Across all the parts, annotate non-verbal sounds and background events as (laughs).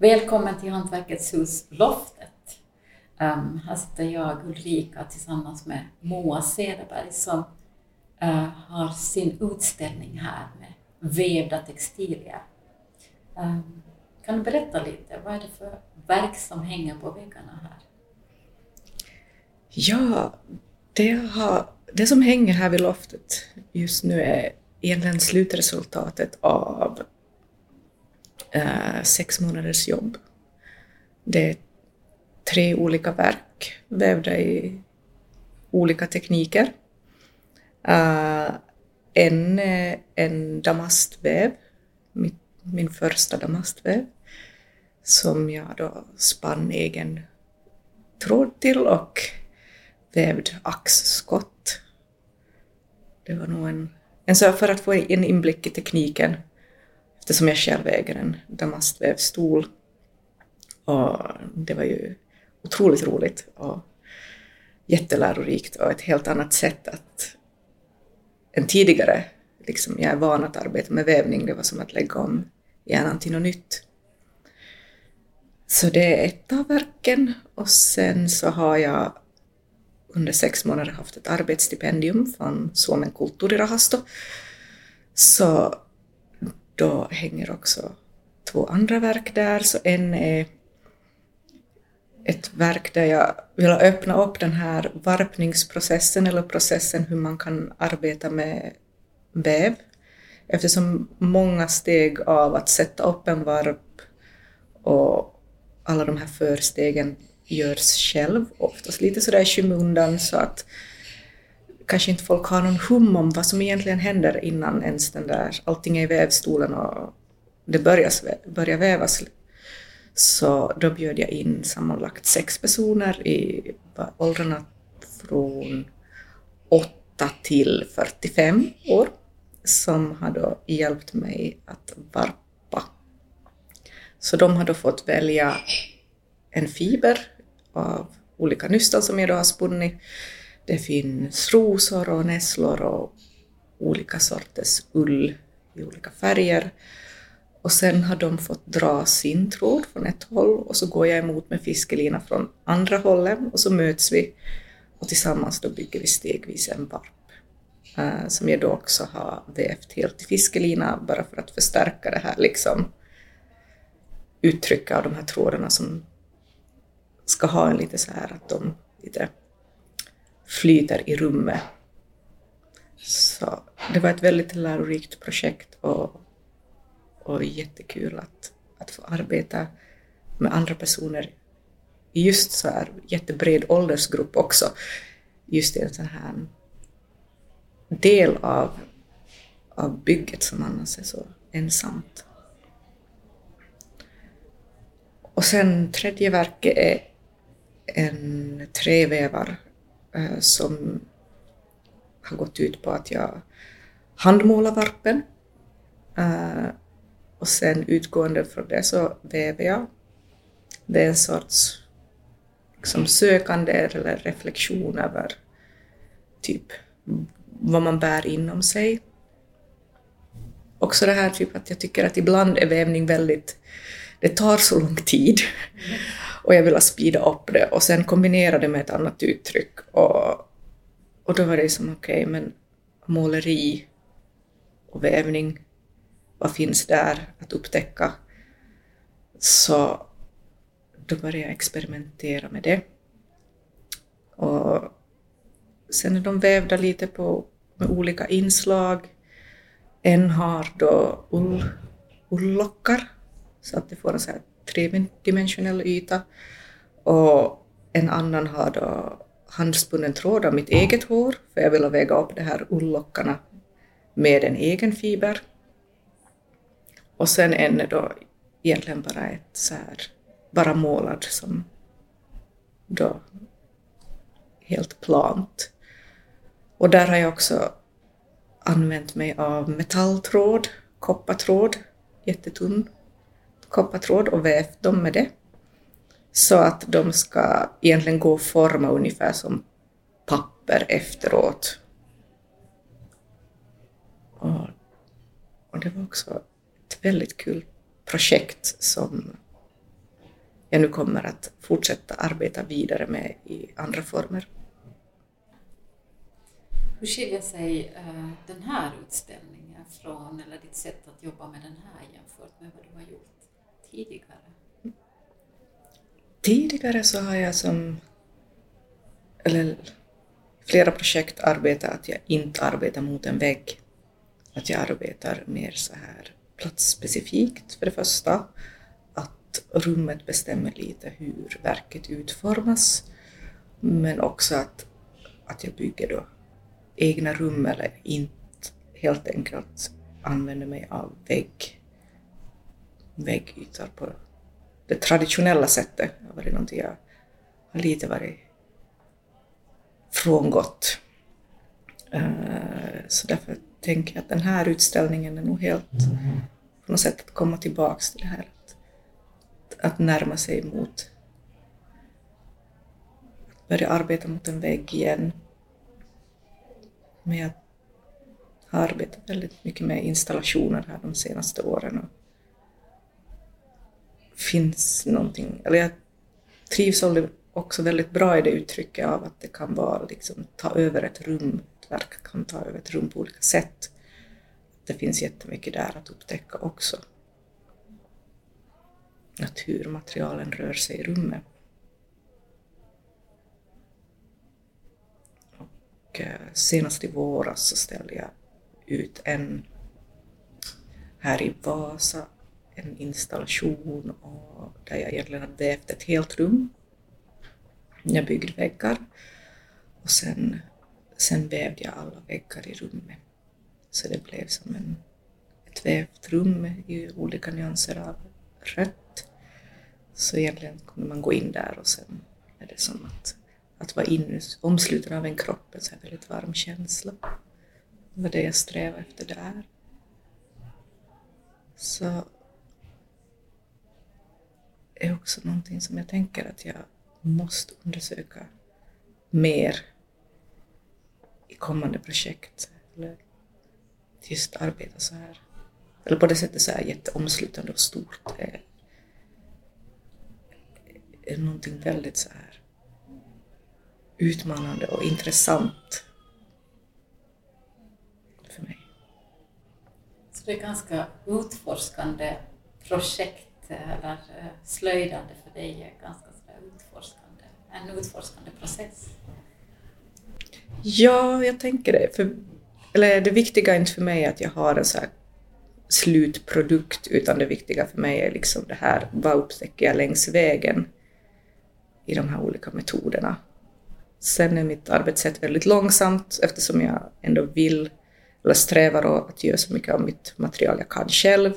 Välkommen till Hantverkets hus Loftet. Um, här sitter jag, Ulrika, tillsammans med Moa Cederberg som uh, har sin utställning här med vävda textilier. Um, kan du berätta lite, vad är det för verk som hänger på väggarna här? Ja, det, har, det som hänger här vid loftet just nu är egentligen slutresultatet av eh, sex månaders jobb. Det är tre olika verk vävda i olika tekniker. Uh, en är en damastväv, min, min första damastväv, som jag då spann egen tråd till och vävd axskott. Det var nog en, en så för att få en inblick i tekniken eftersom jag själv äger en damastvävstol. Och det var ju otroligt roligt och jättelärorikt och ett helt annat sätt att än tidigare. Liksom jag är van att arbeta med vävning, det var som att lägga om hjärnan till något nytt. Så det är ett av verken och sen så har jag under sex månader haft ett arbetsstipendium från Suomen kulttuurirahasto. Så då hänger också två andra verk där, så en är ett verk där jag vill öppna upp den här varpningsprocessen eller processen hur man kan arbeta med väv. Eftersom många steg av att sätta upp en varp och alla de här förstegen görs själv, oftast lite sådär i skymundan så att kanske inte folk har någon hum om vad som egentligen händer innan ens den där, allting är i vävstolen och det börjar, börjar vävas. Så då bjöd jag in sammanlagt sex personer i åldrarna från 8 till 45 år som har då hjälpt mig att varpa. Så de har då fått välja en fiber av olika nystan som jag då har spunnit det finns rosor och nässlor och olika sorters ull i olika färger. Och sen har de fått dra sin tråd från ett håll och så går jag emot med fiskelina från andra hållet och så möts vi och tillsammans då bygger vi stegvis en varp uh, eh, som jag då också har vävt helt i fiskelina bara för att förstärka det här liksom uttrycket av de här trådarna som ska ha en lite så här att de lite flyter i rummet. Så det var ett väldigt lärorikt projekt och, och jättekul att, att få arbeta med andra personer i just så här jättebred åldersgrupp också. Just i en sån här del av, av bygget som annars är så ensamt. Och sen tredje verket är en trävävar Eh, som har gått ut på att jag handmålar varpen. Eh, och sen utgående från det så väver jag. Det är en sorts liksom, sökande eller reflektion över typ vad man bär inom sig. Också det här typ att jag tycker att ibland är vävning väldigt, det tar så lång tid. Och jag ville speeda upp det och sen kombinera det med ett annat uttryck. Och, och då var det som okej, okay, men måleri och vävning, vad finns där att upptäcka? Så då började jag experimentera med det. Och sen är de vävda lite på, med olika inslag. En har då ull, ulllockar så att det får en så här tredimensionell yta och en annan har då handspunnen tråd av mitt eget hår, för jag ville väga upp de här ullockarna med en egen fiber. Och sen en då egentligen bara ett så här, bara målad som då helt plant. Och där har jag också använt mig av metalltråd, koppartråd, jättetunn koppartråd och vävt dem med det. Så att de ska egentligen gå att forma ungefär som papper efteråt. Och, och det var också ett väldigt kul projekt som jag nu kommer att fortsätta arbeta vidare med i andra former. Hur skiljer sig eh, den här utställningen från, eller ditt sätt att jobba med den här jämfört med vad du har gjort tidigare? Tidigare så har jag som, eller flera projekt arbetat att jag inte arbetar mot en vägg. Att jag arbetar mer så här platsspecifikt för det första. Att rummet bestämmer lite hur verket utformas. Men också att, att jag bygger då egna rum eller inte helt enkelt använder mig av vägg, väggytor på det traditionella sättet. Det har varit någonting jag har lite varit frångått. Eh, så därför tänker jag att den här utställningen är nog helt på något sätt att komma tillbaks till det här att, att närma sig mot att börja arbeta mot en vägg igen. Men jag har arbetat väldigt mycket med installationer här de senaste åren och finns någonting, eller jag trivs också väldigt bra i det uttrycket av att det kan vara liksom ta över ett rum, ett verk kan ta över ett rum på olika sätt. Det finns jättemycket där att upptäcka också. Att hur materialen rör sig i rummet. Och eh, senast i våras så ställde jag ut en här i Vasa, en installation och där jag egentligen hade vävt ett helt rum. Jag byggde väggar och sen, sen vävde jag alla väggar i rummet. Så det blev som en, ett vävt rum i olika nyanser av rött. Så egentligen kunde man gå in där och sen är det som att, att vara in, omsluten av en kropp, en så här väldigt varm känsla. Det var det jag strävade efter där. Så är också någonting som jag tänker att jag måste undersöka mer i kommande projekt. Eller just arbeta så här. Eller på det sättet så här jätteomslutande och stort. Det är, är någonting väldigt så här utmanande och intressant för mig. Så det är ganska utforskande projekt eller eh, slöjdande för dig är ganska utforskande, en utforskande process? Ja, jag tänker det. För, eller det viktiga är inte för mig att jag har en så slutprodukt, utan det viktiga för mig är liksom det här, vad upptäcker jag längs vägen i de här olika metoderna. Sen är mitt arbetssätt väldigt långsamt eftersom jag ändå vill eller strävar att göra så mycket av mitt material jag kan själv.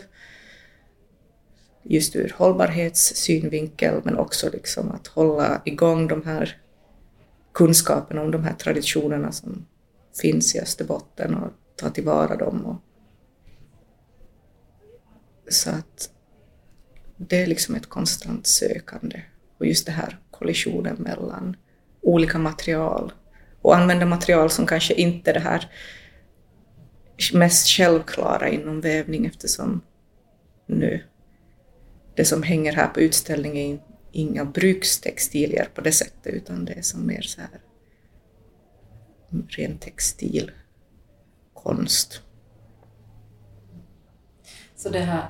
Just ur hållbarhetssynvinkel men också liksom att hålla igång de här kunskaperna om de här traditionerna som finns i Österbotten och ta tillvara dem. Och så att det är liksom ett konstant sökande och just det här kollisionen mellan olika material och använda material som kanske inte är det här mest självklara inom vävning eftersom nu det som hänger här på utställningen är inga brukstextilier på det sättet utan det är som mer så här ren textilkonst. Så det här eh,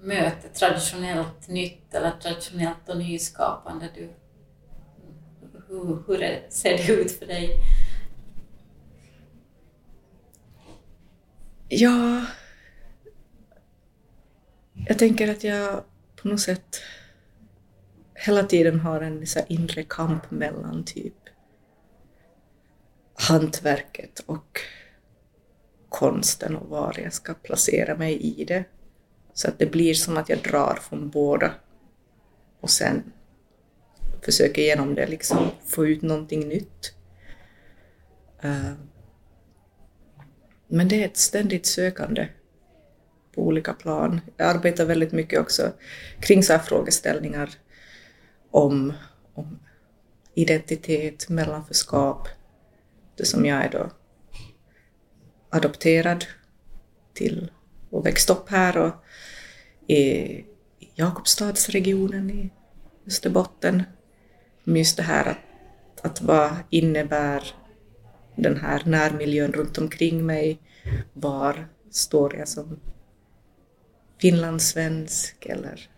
mötet, traditionellt nytt eller traditionellt och nyskapande, du, hur, hur ser det ut för dig? Ja, jag tänker att jag på något sätt hela tiden har en så inre kamp mellan typ hantverket och konsten och var jag ska placera mig i det. Så att det blir som att jag drar från båda och sen försöker genom det liksom få ut någonting nytt. Eh, men det är ett ständigt sökande på olika plan. Jag arbetar väldigt mycket också kring så här frågeställningar om, om identitet, mellanförskap. Det som jag är då adopterad till och växt upp här och i Jakobstadsregionen i Österbotten. Men just det här att, att vad innebär den här närmiljön runt omkring mig? Var står jag som finlandssvensk eller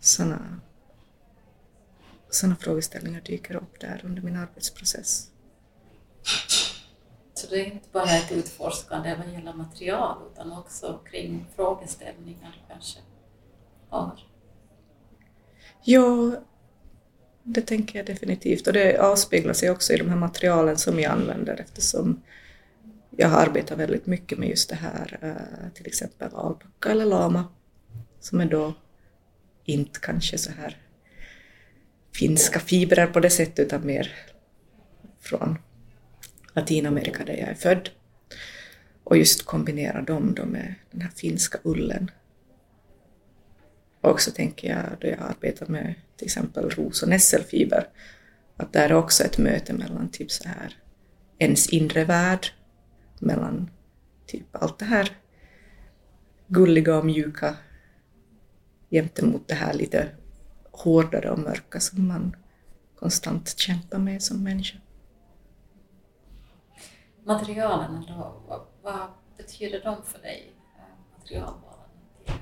sådana såna frågeställningar dyker upp där under min arbetsprocess. Så det är inte bara ett utforskande vad gäller material utan också kring frågeställningar kanske har? Ja, det tänker jag definitivt och det avspeglar sig också i de här materialen som jag använder eftersom jag har arbetat väldigt mycket med just det här, eh, till exempel alpacka eller lama, som är då inte kanske så här finska fibrer på det sättet utan mer från Latinamerika där jag är född. Och just kombinera dem då med den här finska ullen. Och så tänker jag då jag arbetar med till exempel ros och nässelfiber, att där är också ett möte mellan typ så här ens inre värld, mellan typ allt det här gulliga och mjuka jämte mot det här lite hårdare och mörka som man konstant kämpar med som människa. Materialen då, vad, vad betyder de för dig? Materialvalen till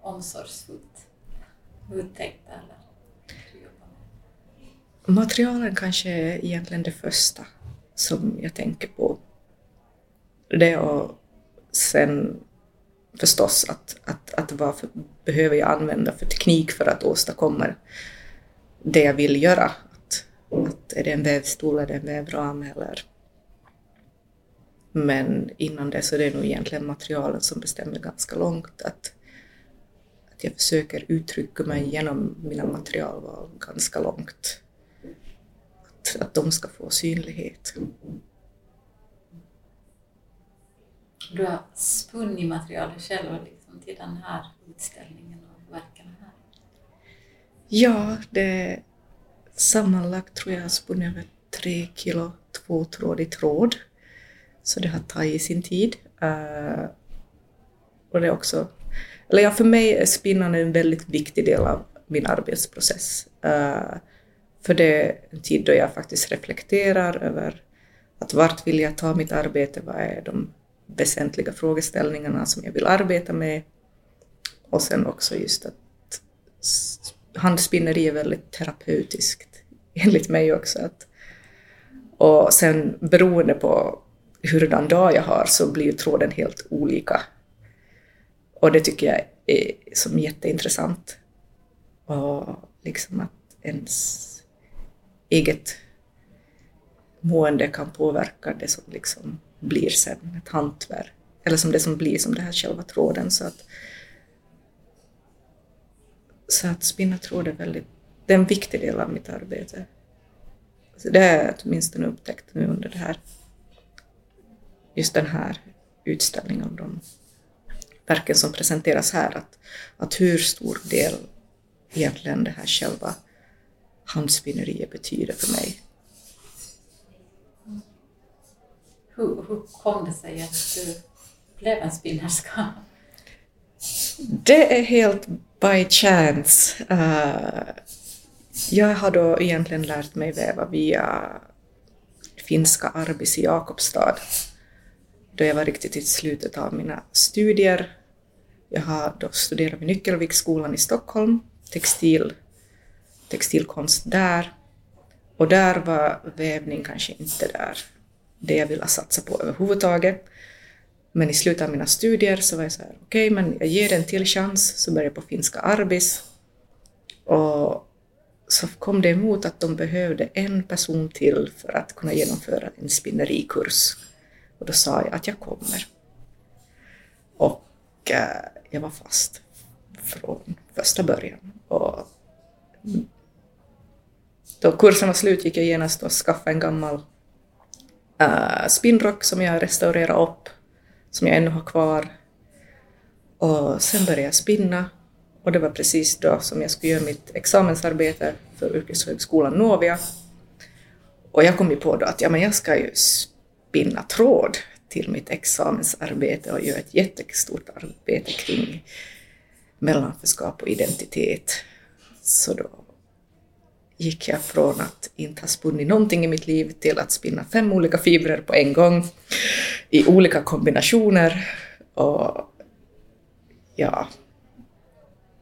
omsorgsfullt uttänkta eller Materialen kanske är egentligen det första som jag tänker på. Det och sen förstås att, att, att vad för, behöver jag använda för teknik för att åstadkomma det jag vill göra. Att, att är det en vävstol, är det en vävram eller... Men innan det så är det nog egentligen materialen som bestämmer ganska långt. Att, att jag försöker uttrycka mig genom mina materialval ganska långt. Att, att de ska få synlighet. Du har spunnit materialet själv liksom till den här utställningen och verken här? Ja, det sammanlagt tror jag har spunnit över tre kilo tvåtrådig tråd. Så det har tagit sin tid. Uh, och det är också, eller ja, för mig är spinnande en väldigt viktig del av min arbetsprocess. Uh, för det är en tid då jag faktiskt reflekterar över att vart vill jag ta mitt arbete, vad är de väsentliga frågeställningarna som jag vill arbeta med. Och sen också just att handspinneri är väldigt terapeutiskt, enligt mig också. Att, och sen beroende på hurdan dag jag har så blir tråden helt olika. Och det tycker jag är som jätteintressant. Och liksom att ens eget mående kan påverka det som liksom blir sen ett hantverk. Eller som det som blir som det här själva tråden. Så att, så att spinna tråd är väldigt, det är en viktig del av mitt arbete. Så det har jag åtminstone upptäckt nu under det här, just den här utställningen av de verken som presenteras här, att, att hur stor del egentligen det här själva handspinneriet betyder för mig. Hur, hur kom det sig att du blev en spinnerska? Det är helt by chance. Uh, jag har då egentligen lärt mig väva via finska Arbis i Jakobstad, då jag var riktigt i slutet av mina studier. Jag har då studerat vid Nyckelviksskolan i Stockholm, textil, textilkonst där. Och där var vävning kanske inte där det jag ville satsa på överhuvudtaget. Men i slutet av mina studier så var jag så här, okej, okay, men jag ger det en till chans, så började jag på finska Arbis. Och så kom det emot att de behövde en person till för att kunna genomföra en spinnerikurs. Och då sa jag att jag kommer. Och eh, jag var fast från första början. Och då kursen var slut gick jag genast och skaffade en gammal Eh, uh, spinnrock som jag restaurerade upp, som jag ännu har kvar. Och sen började jag spinna och det var precis då som jag skulle göra mitt examensarbete för yrkeshögskolan Novia. Och jag kom ju på då att ja, men jag ska ju spinna tråd till mitt examensarbete och göra ett jättestort arbete kring mellanförskap och identitet. Så då gick jag från att inte ha spunnit någonting i mitt liv till att spinna fem olika fibrer på en gång i olika kombinationer. Och ja,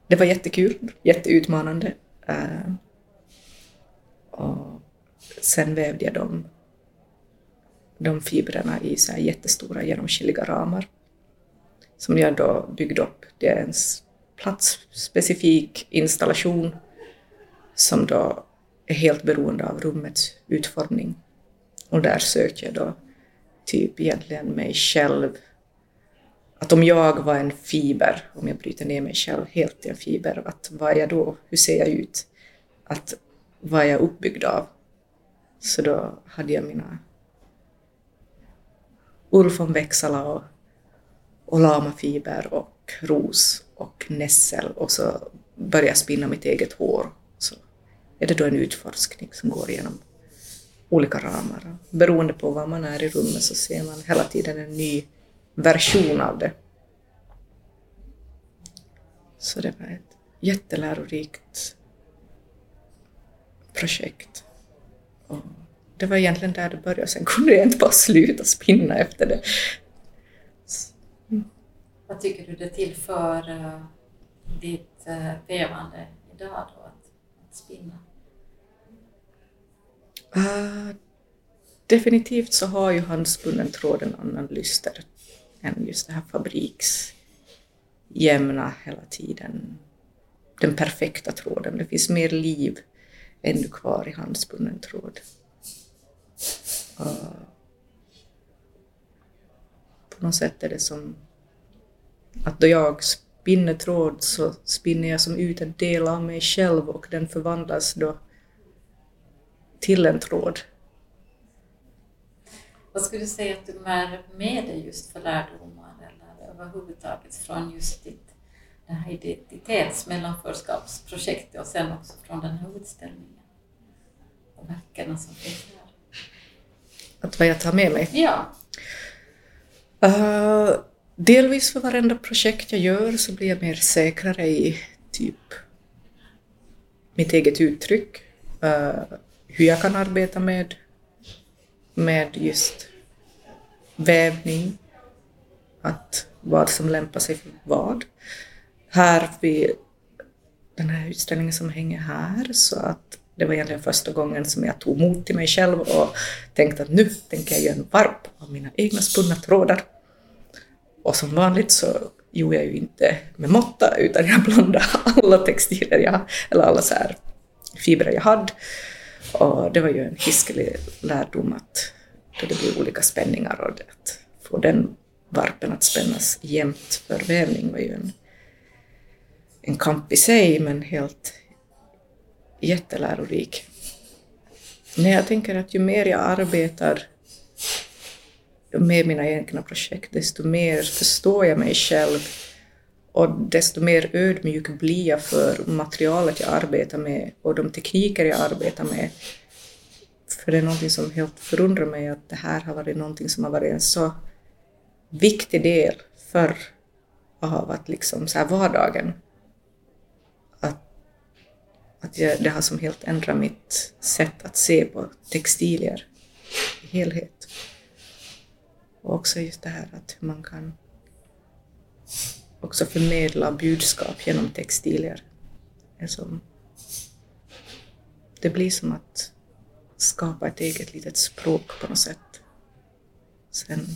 det var jättekul, jätteutmanande. Eh, och sen vävde jag de, de fibrerna i så här jättestora genomskinliga ramar som jag då byggde upp. Det är en platsspecifik installation som då är helt beroende av rummets utformning. Och där söker jag då typ egentligen mig själv. Att om jag var en fiber, om jag bryter ner mig själv helt i en fiber, att vad är jag då? Hur ser jag ut? Att vad är jag uppbyggd av? Så då hade jag mina Ulf von Växala och, och lamafiber och ros och nässel och så började jag spinna mitt eget hår. Är det då en utforskning som går igenom olika ramar. Beroende på var man är i rummet så ser man hela tiden en ny version av det. Så det var ett jättelärorikt projekt. Och det var egentligen där det började, sen kunde jag inte bara sluta spinna efter det. Vad tycker du det tillför uh, ditt uh, idag då, att, att spinna? Uh, definitivt så har ju handspunnen tråd en annan lyster än just det här fabriksjämna hela tiden. Den perfekta tråden. Det finns mer liv ännu kvar i handspunnen tråd. Uh, på något sätt är det som att då jag spinner tråd så spinner jag som ut en del av mig själv och den förvandlas då till en tråd. Vad skulle du säga att du bär med dig just för lärdomar eller överhuvudtaget från just ditt det här identitetsmellanförskapsprojektet och sen också från den här utställningen och verken som finns här? Att vad jag tar med mig? Ja. Uh, delvis för varenda projekt jag gör så blir jag mer säkrare i typ mitt eget uttryck. Uh, hur jag kan arbeta med, med just vävning, att vad som lämpar sig för vad. Här vid den här utställningen som hänger här, så att det var egentligen första gången som jag tog mod till mig själv och tänkte att nu tänker jag göra en varp av mina egna spunna trådar. Och som vanligt så gjorde jag ju inte med måtta utan jag blandade (laughs) alla textiler jag, eller alla så här fibrer jag hade och det var ju en hiskelig lärdom att då det blir olika spänningar och att få den varpen att spännas jämnt för vävning var ju en, en kamp i sig, men helt jättelärorik. Men jag tänker att ju mer jag arbetar med mina egna projekt, desto mer förstår jag mig själv och desto mer ödmjuk blir jag för materialet jag arbetar med och de tekniker jag arbetar med. För det är någonting som helt förundrar mig att det här har varit någonting som har varit en så viktig del för av att liksom så här vardagen. Att, att jag, det har som helt ändrat mitt sätt att se på textilier i helhet. Och också just det här att hur man kan också förmedla budskap genom textilier. Alltså, det blir som att skapa ett eget litet språk på något sätt. Sen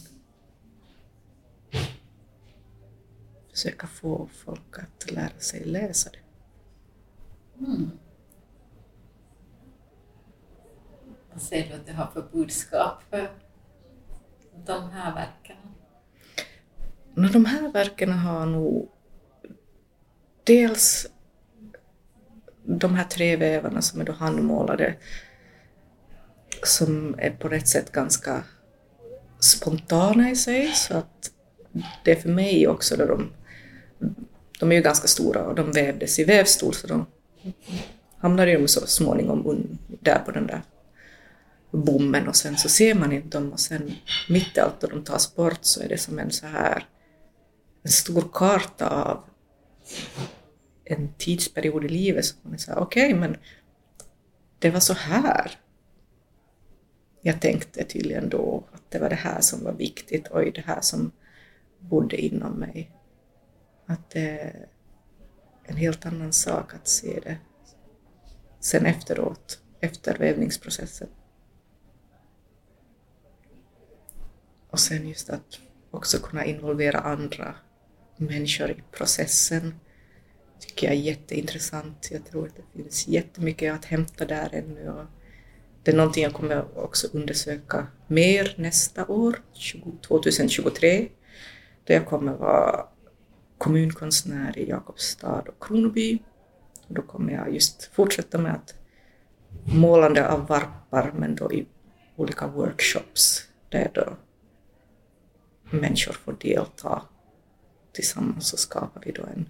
försöka få folk att lära sig läsa det. Mm. Vad säger du att du har för budskap för de här verken? De här verken har nog dels de här tre vävarna som är då handmålade som är på rätt sätt ganska spontana i sig så att det är för mig också då de, de är ju ganska stora och de vävdes i vävstol så de hamnade ju så småningom där på den där bommen och sen så ser man inte dem och sen mitt i allt och de tas bort så är det som en så här en stor karta av en tidsperiod i livet som man säger okej okay, men det var så här jag tänkte tydligen då, att det var det här som var viktigt, oj, det här som bodde inom mig. Att det är en helt annan sak att se det sen efteråt, efter vävningsprocessen. Och sen just att också kunna involvera andra människor i processen tycker jag är jätteintressant. Jag tror att det finns jättemycket att hämta där ännu. Och det är någonting jag kommer också undersöka mer nästa år, 2023, då jag kommer vara kommunkonstnär i Jakobstad och Kronoby. Och då kommer jag just fortsätta med att målande av varpar, men då i olika workshops där då människor får delta tillsammans så skapar vi då en,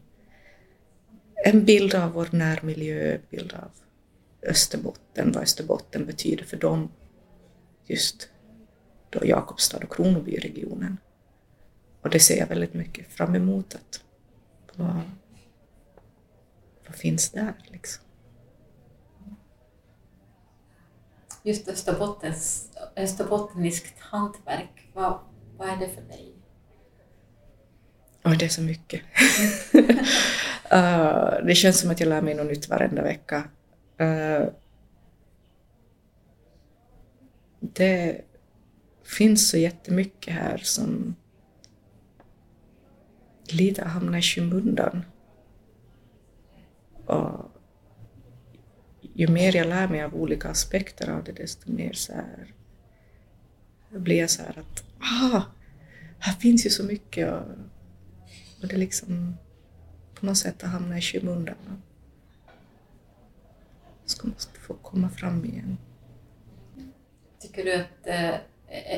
en bild av vår närmiljö, bild av Österbotten, vad Österbotten betyder för dem, just då Jakobstad och Kronobyregionen. Och det ser jag väldigt mycket fram emot. Att, vad, vad finns där liksom? Just Österbottens, österbottniskt hantverk, vad, vad är det för dig? Oh, det är så mycket. uh, (laughs) det känns som att jag lär mig något nytt varenda vecka. Uh, det finns så jättemycket här som lite hamnar i skymundan. Och ju mer jag lär mig av olika aspekter av det, desto mer så här blir jag så här att ah, här finns ju så mycket och, och det liksom på något sätt hamnar i skymundan. Ska måste få komma fram igen. Tycker du att äh,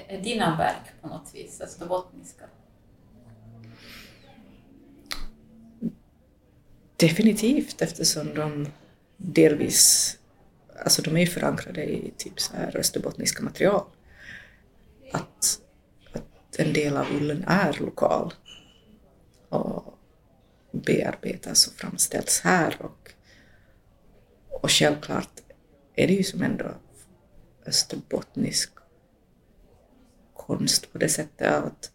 är dina verk på något vis österbottniska? Definitivt eftersom de delvis, alltså de är ju förankrade i typ så här österbottniska material. Att, att en del av ullen är lokal och bearbetas och framställs här och, och självklart är det ju som ändå österbottnisk konst på det sättet att,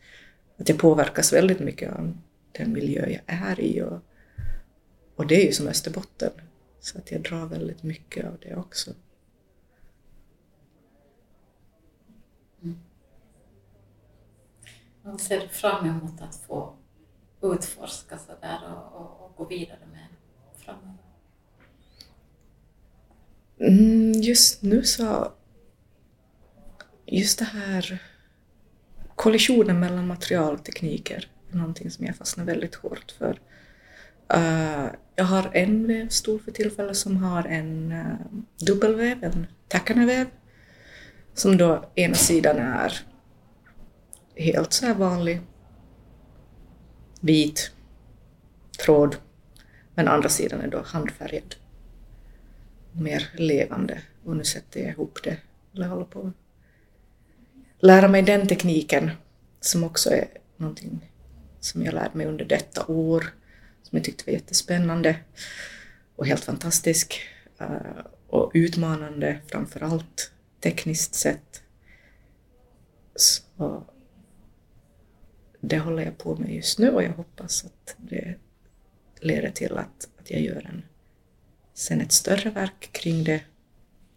att jag påverkas väldigt mycket av den miljö jag är i och, och det är ju som Österbotten. Så att jag drar väldigt mycket av det också. Mm. Vad ser du fram emot att få utforska så där och, och, och gå vidare med framöver? Mm, just nu så... Just det här kollisionen mellan material och tekniker är någonting som jag fastnar väldigt hårt för. Uh, jag har en vävstol för tillfället som har en eh, uh, dubbelväv, en Takana-väv, som då ena sidan är helt så här vanlig vit tråd, men andra sidan är då handfärgad, mer levande. Och nu sätter jag ihop det, eller håller på att lära mig den tekniken, som också är någonting som jag lärde mig under detta år som jag tyckte var jättespännande och helt fantastisk eh, och utmanande framför allt tekniskt sett. Så det håller jag på med just nu och jag hoppas att det leder till att, att jag gör en, sen ett större verk kring det.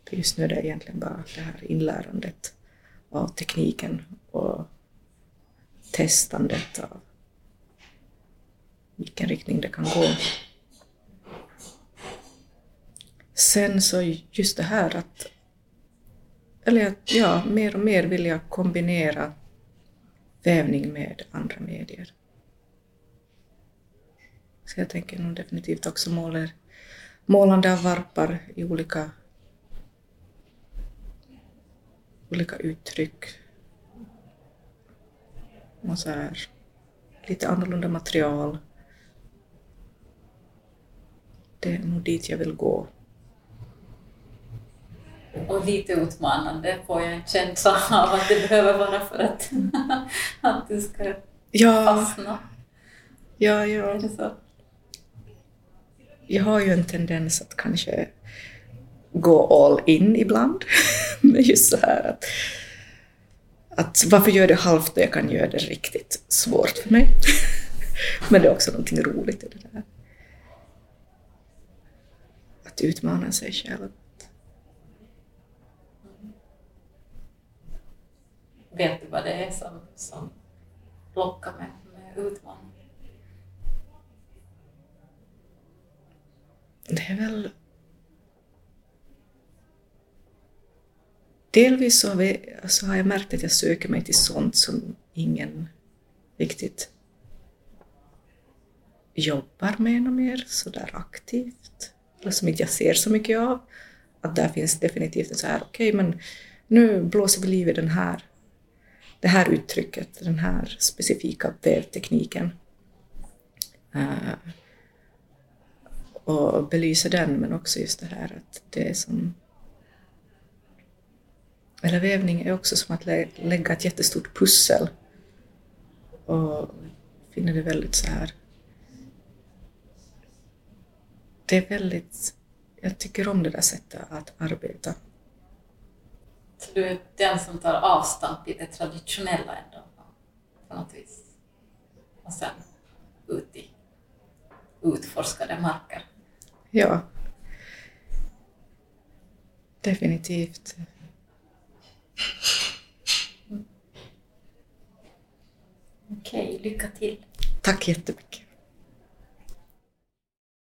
För just nu är det egentligen bara det här inlärandet av tekniken och testandet av vilken riktning det kan gå. Sen så just det här att, eller ja, mer och mer vill jag kombinera vävning med andra medier. Så jag tänker nog definitivt också målar, målande av varpar i olika, olika uttryck. Och så här, lite annorlunda material det är nog dit jag vill gå. Och lite utmanande får jag en känsla av att det behöver vara för att, (laughs) att du ska ja. fastna. Ja, ja. Är det så? Jag har ju en tendens att kanske gå all in ibland. (laughs) Men just så här att, att varför gör det halvt och jag kan göra det riktigt svårt för mig. (laughs) Men det är också någonting roligt i det där. Att utmana sig själv. Vet du vad det är som, som lockar med, med utmaning? Det är väl... Delvis så har, vi, så har jag märkt att jag söker mig till sånt som ingen riktigt jobbar med något mer sådär aktivt, eller som inte jag ser så mycket av. Att där finns definitivt en så här, okej okay, men nu blåser vi liv i den här, det här uttrycket, den här specifika vävtekniken. Uh, eh, och belysa den, men också just det här att det är som... Eller vävning är också som att lä lägga ett jättestort pussel och finner det väldigt så här det är väldigt, jag tycker om det där sättet att arbeta. Så du är den som tar avstamp i det traditionella ändå, på något vis? Och sen ut i utforskade marker? Ja. Definitivt. Okej, lycka till. Tack jättemycket.